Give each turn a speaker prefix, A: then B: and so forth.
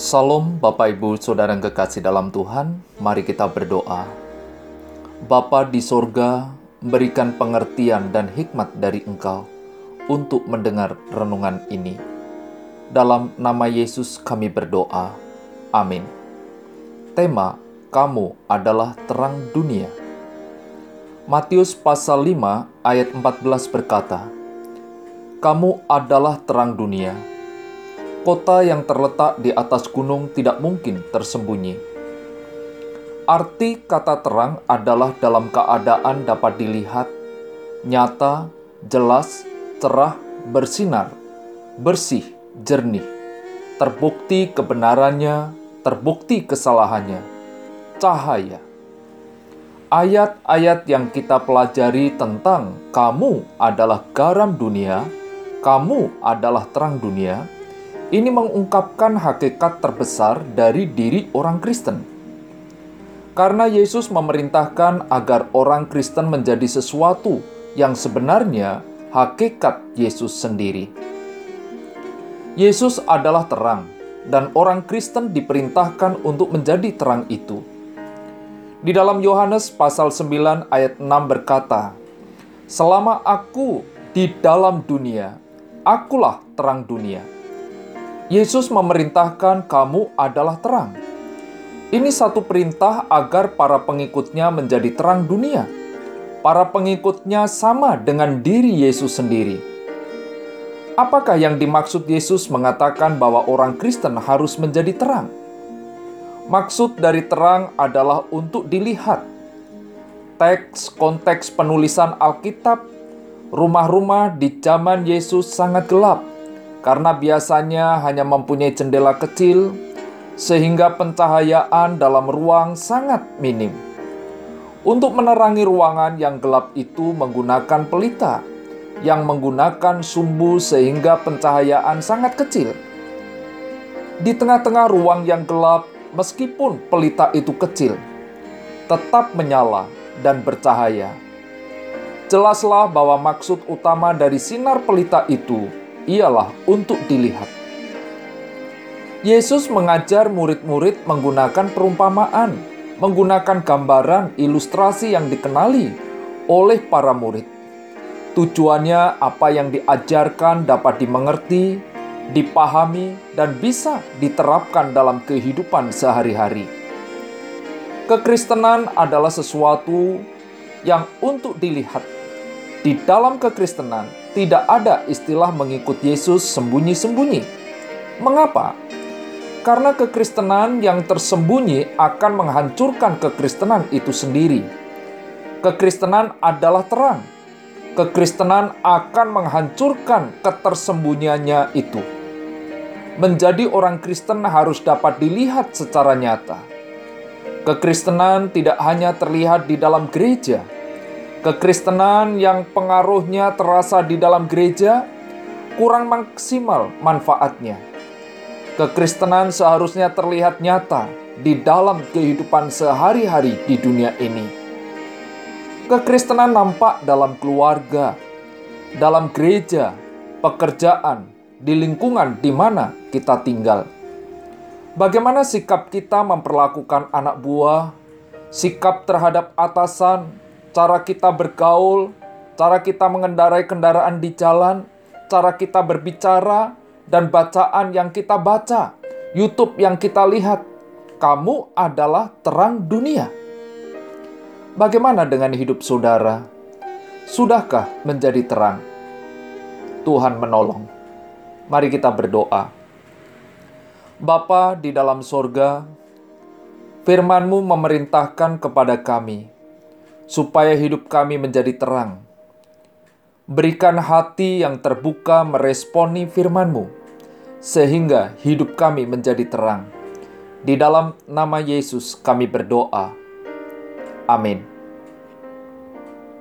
A: Salam Bapak Ibu Saudara yang kekasih dalam Tuhan, mari kita berdoa. Bapa di sorga, berikan pengertian dan hikmat dari Engkau untuk mendengar renungan ini. Dalam nama Yesus kami berdoa. Amin. Tema, kamu adalah terang dunia. Matius pasal 5 ayat 14 berkata, Kamu adalah terang dunia kota yang terletak di atas gunung tidak mungkin tersembunyi. Arti kata terang adalah dalam keadaan dapat dilihat, nyata, jelas, cerah, bersinar, bersih, jernih, terbukti kebenarannya, terbukti kesalahannya, cahaya. Ayat-ayat yang kita pelajari tentang kamu adalah garam dunia, kamu adalah terang dunia, ini mengungkapkan hakikat terbesar dari diri orang Kristen. Karena Yesus memerintahkan agar orang Kristen menjadi sesuatu yang sebenarnya hakikat Yesus sendiri. Yesus adalah terang, dan orang Kristen diperintahkan untuk menjadi terang itu. Di dalam Yohanes pasal 9 ayat 6 berkata, Selama aku di dalam dunia, akulah terang dunia. Yesus memerintahkan kamu adalah terang. Ini satu perintah agar para pengikutnya menjadi terang dunia. Para pengikutnya sama dengan diri Yesus sendiri. Apakah yang dimaksud Yesus mengatakan bahwa orang Kristen harus menjadi terang? Maksud dari terang adalah untuk dilihat. Teks konteks penulisan Alkitab, rumah-rumah di zaman Yesus sangat gelap karena biasanya hanya mempunyai jendela kecil, sehingga pencahayaan dalam ruang sangat minim. Untuk menerangi ruangan yang gelap itu menggunakan pelita yang menggunakan sumbu sehingga pencahayaan sangat kecil. Di tengah-tengah ruang yang gelap, meskipun pelita itu kecil, tetap menyala dan bercahaya. Jelaslah bahwa maksud utama dari sinar pelita itu ialah untuk dilihat. Yesus mengajar murid-murid menggunakan perumpamaan, menggunakan gambaran ilustrasi yang dikenali oleh para murid. Tujuannya, apa yang diajarkan dapat dimengerti, dipahami, dan bisa diterapkan dalam kehidupan sehari-hari. Kekristenan adalah sesuatu yang untuk dilihat. Di dalam kekristenan, tidak ada istilah mengikut Yesus sembunyi-sembunyi. Mengapa? Karena kekristenan yang tersembunyi akan menghancurkan kekristenan itu sendiri. Kekristenan adalah terang. Kekristenan akan menghancurkan ketersembunyiannya itu. Menjadi orang Kristen harus dapat dilihat secara nyata. Kekristenan tidak hanya terlihat di dalam gereja, Kekristenan yang pengaruhnya terasa di dalam gereja kurang maksimal manfaatnya. Kekristenan seharusnya terlihat nyata di dalam kehidupan sehari-hari di dunia ini. Kekristenan nampak dalam keluarga, dalam gereja, pekerjaan, di lingkungan di mana kita tinggal. Bagaimana sikap kita memperlakukan anak buah, sikap terhadap atasan, cara kita bergaul, cara kita mengendarai kendaraan di jalan, cara kita berbicara, dan bacaan yang kita baca, YouTube yang kita lihat. Kamu adalah terang dunia. Bagaimana dengan hidup saudara? Sudahkah menjadi terang? Tuhan menolong. Mari kita berdoa. Bapa di dalam sorga, firman-Mu memerintahkan kepada kami supaya hidup kami menjadi terang. Berikan hati yang terbuka meresponi firman-Mu, sehingga hidup kami menjadi terang. Di dalam nama Yesus kami berdoa. Amin.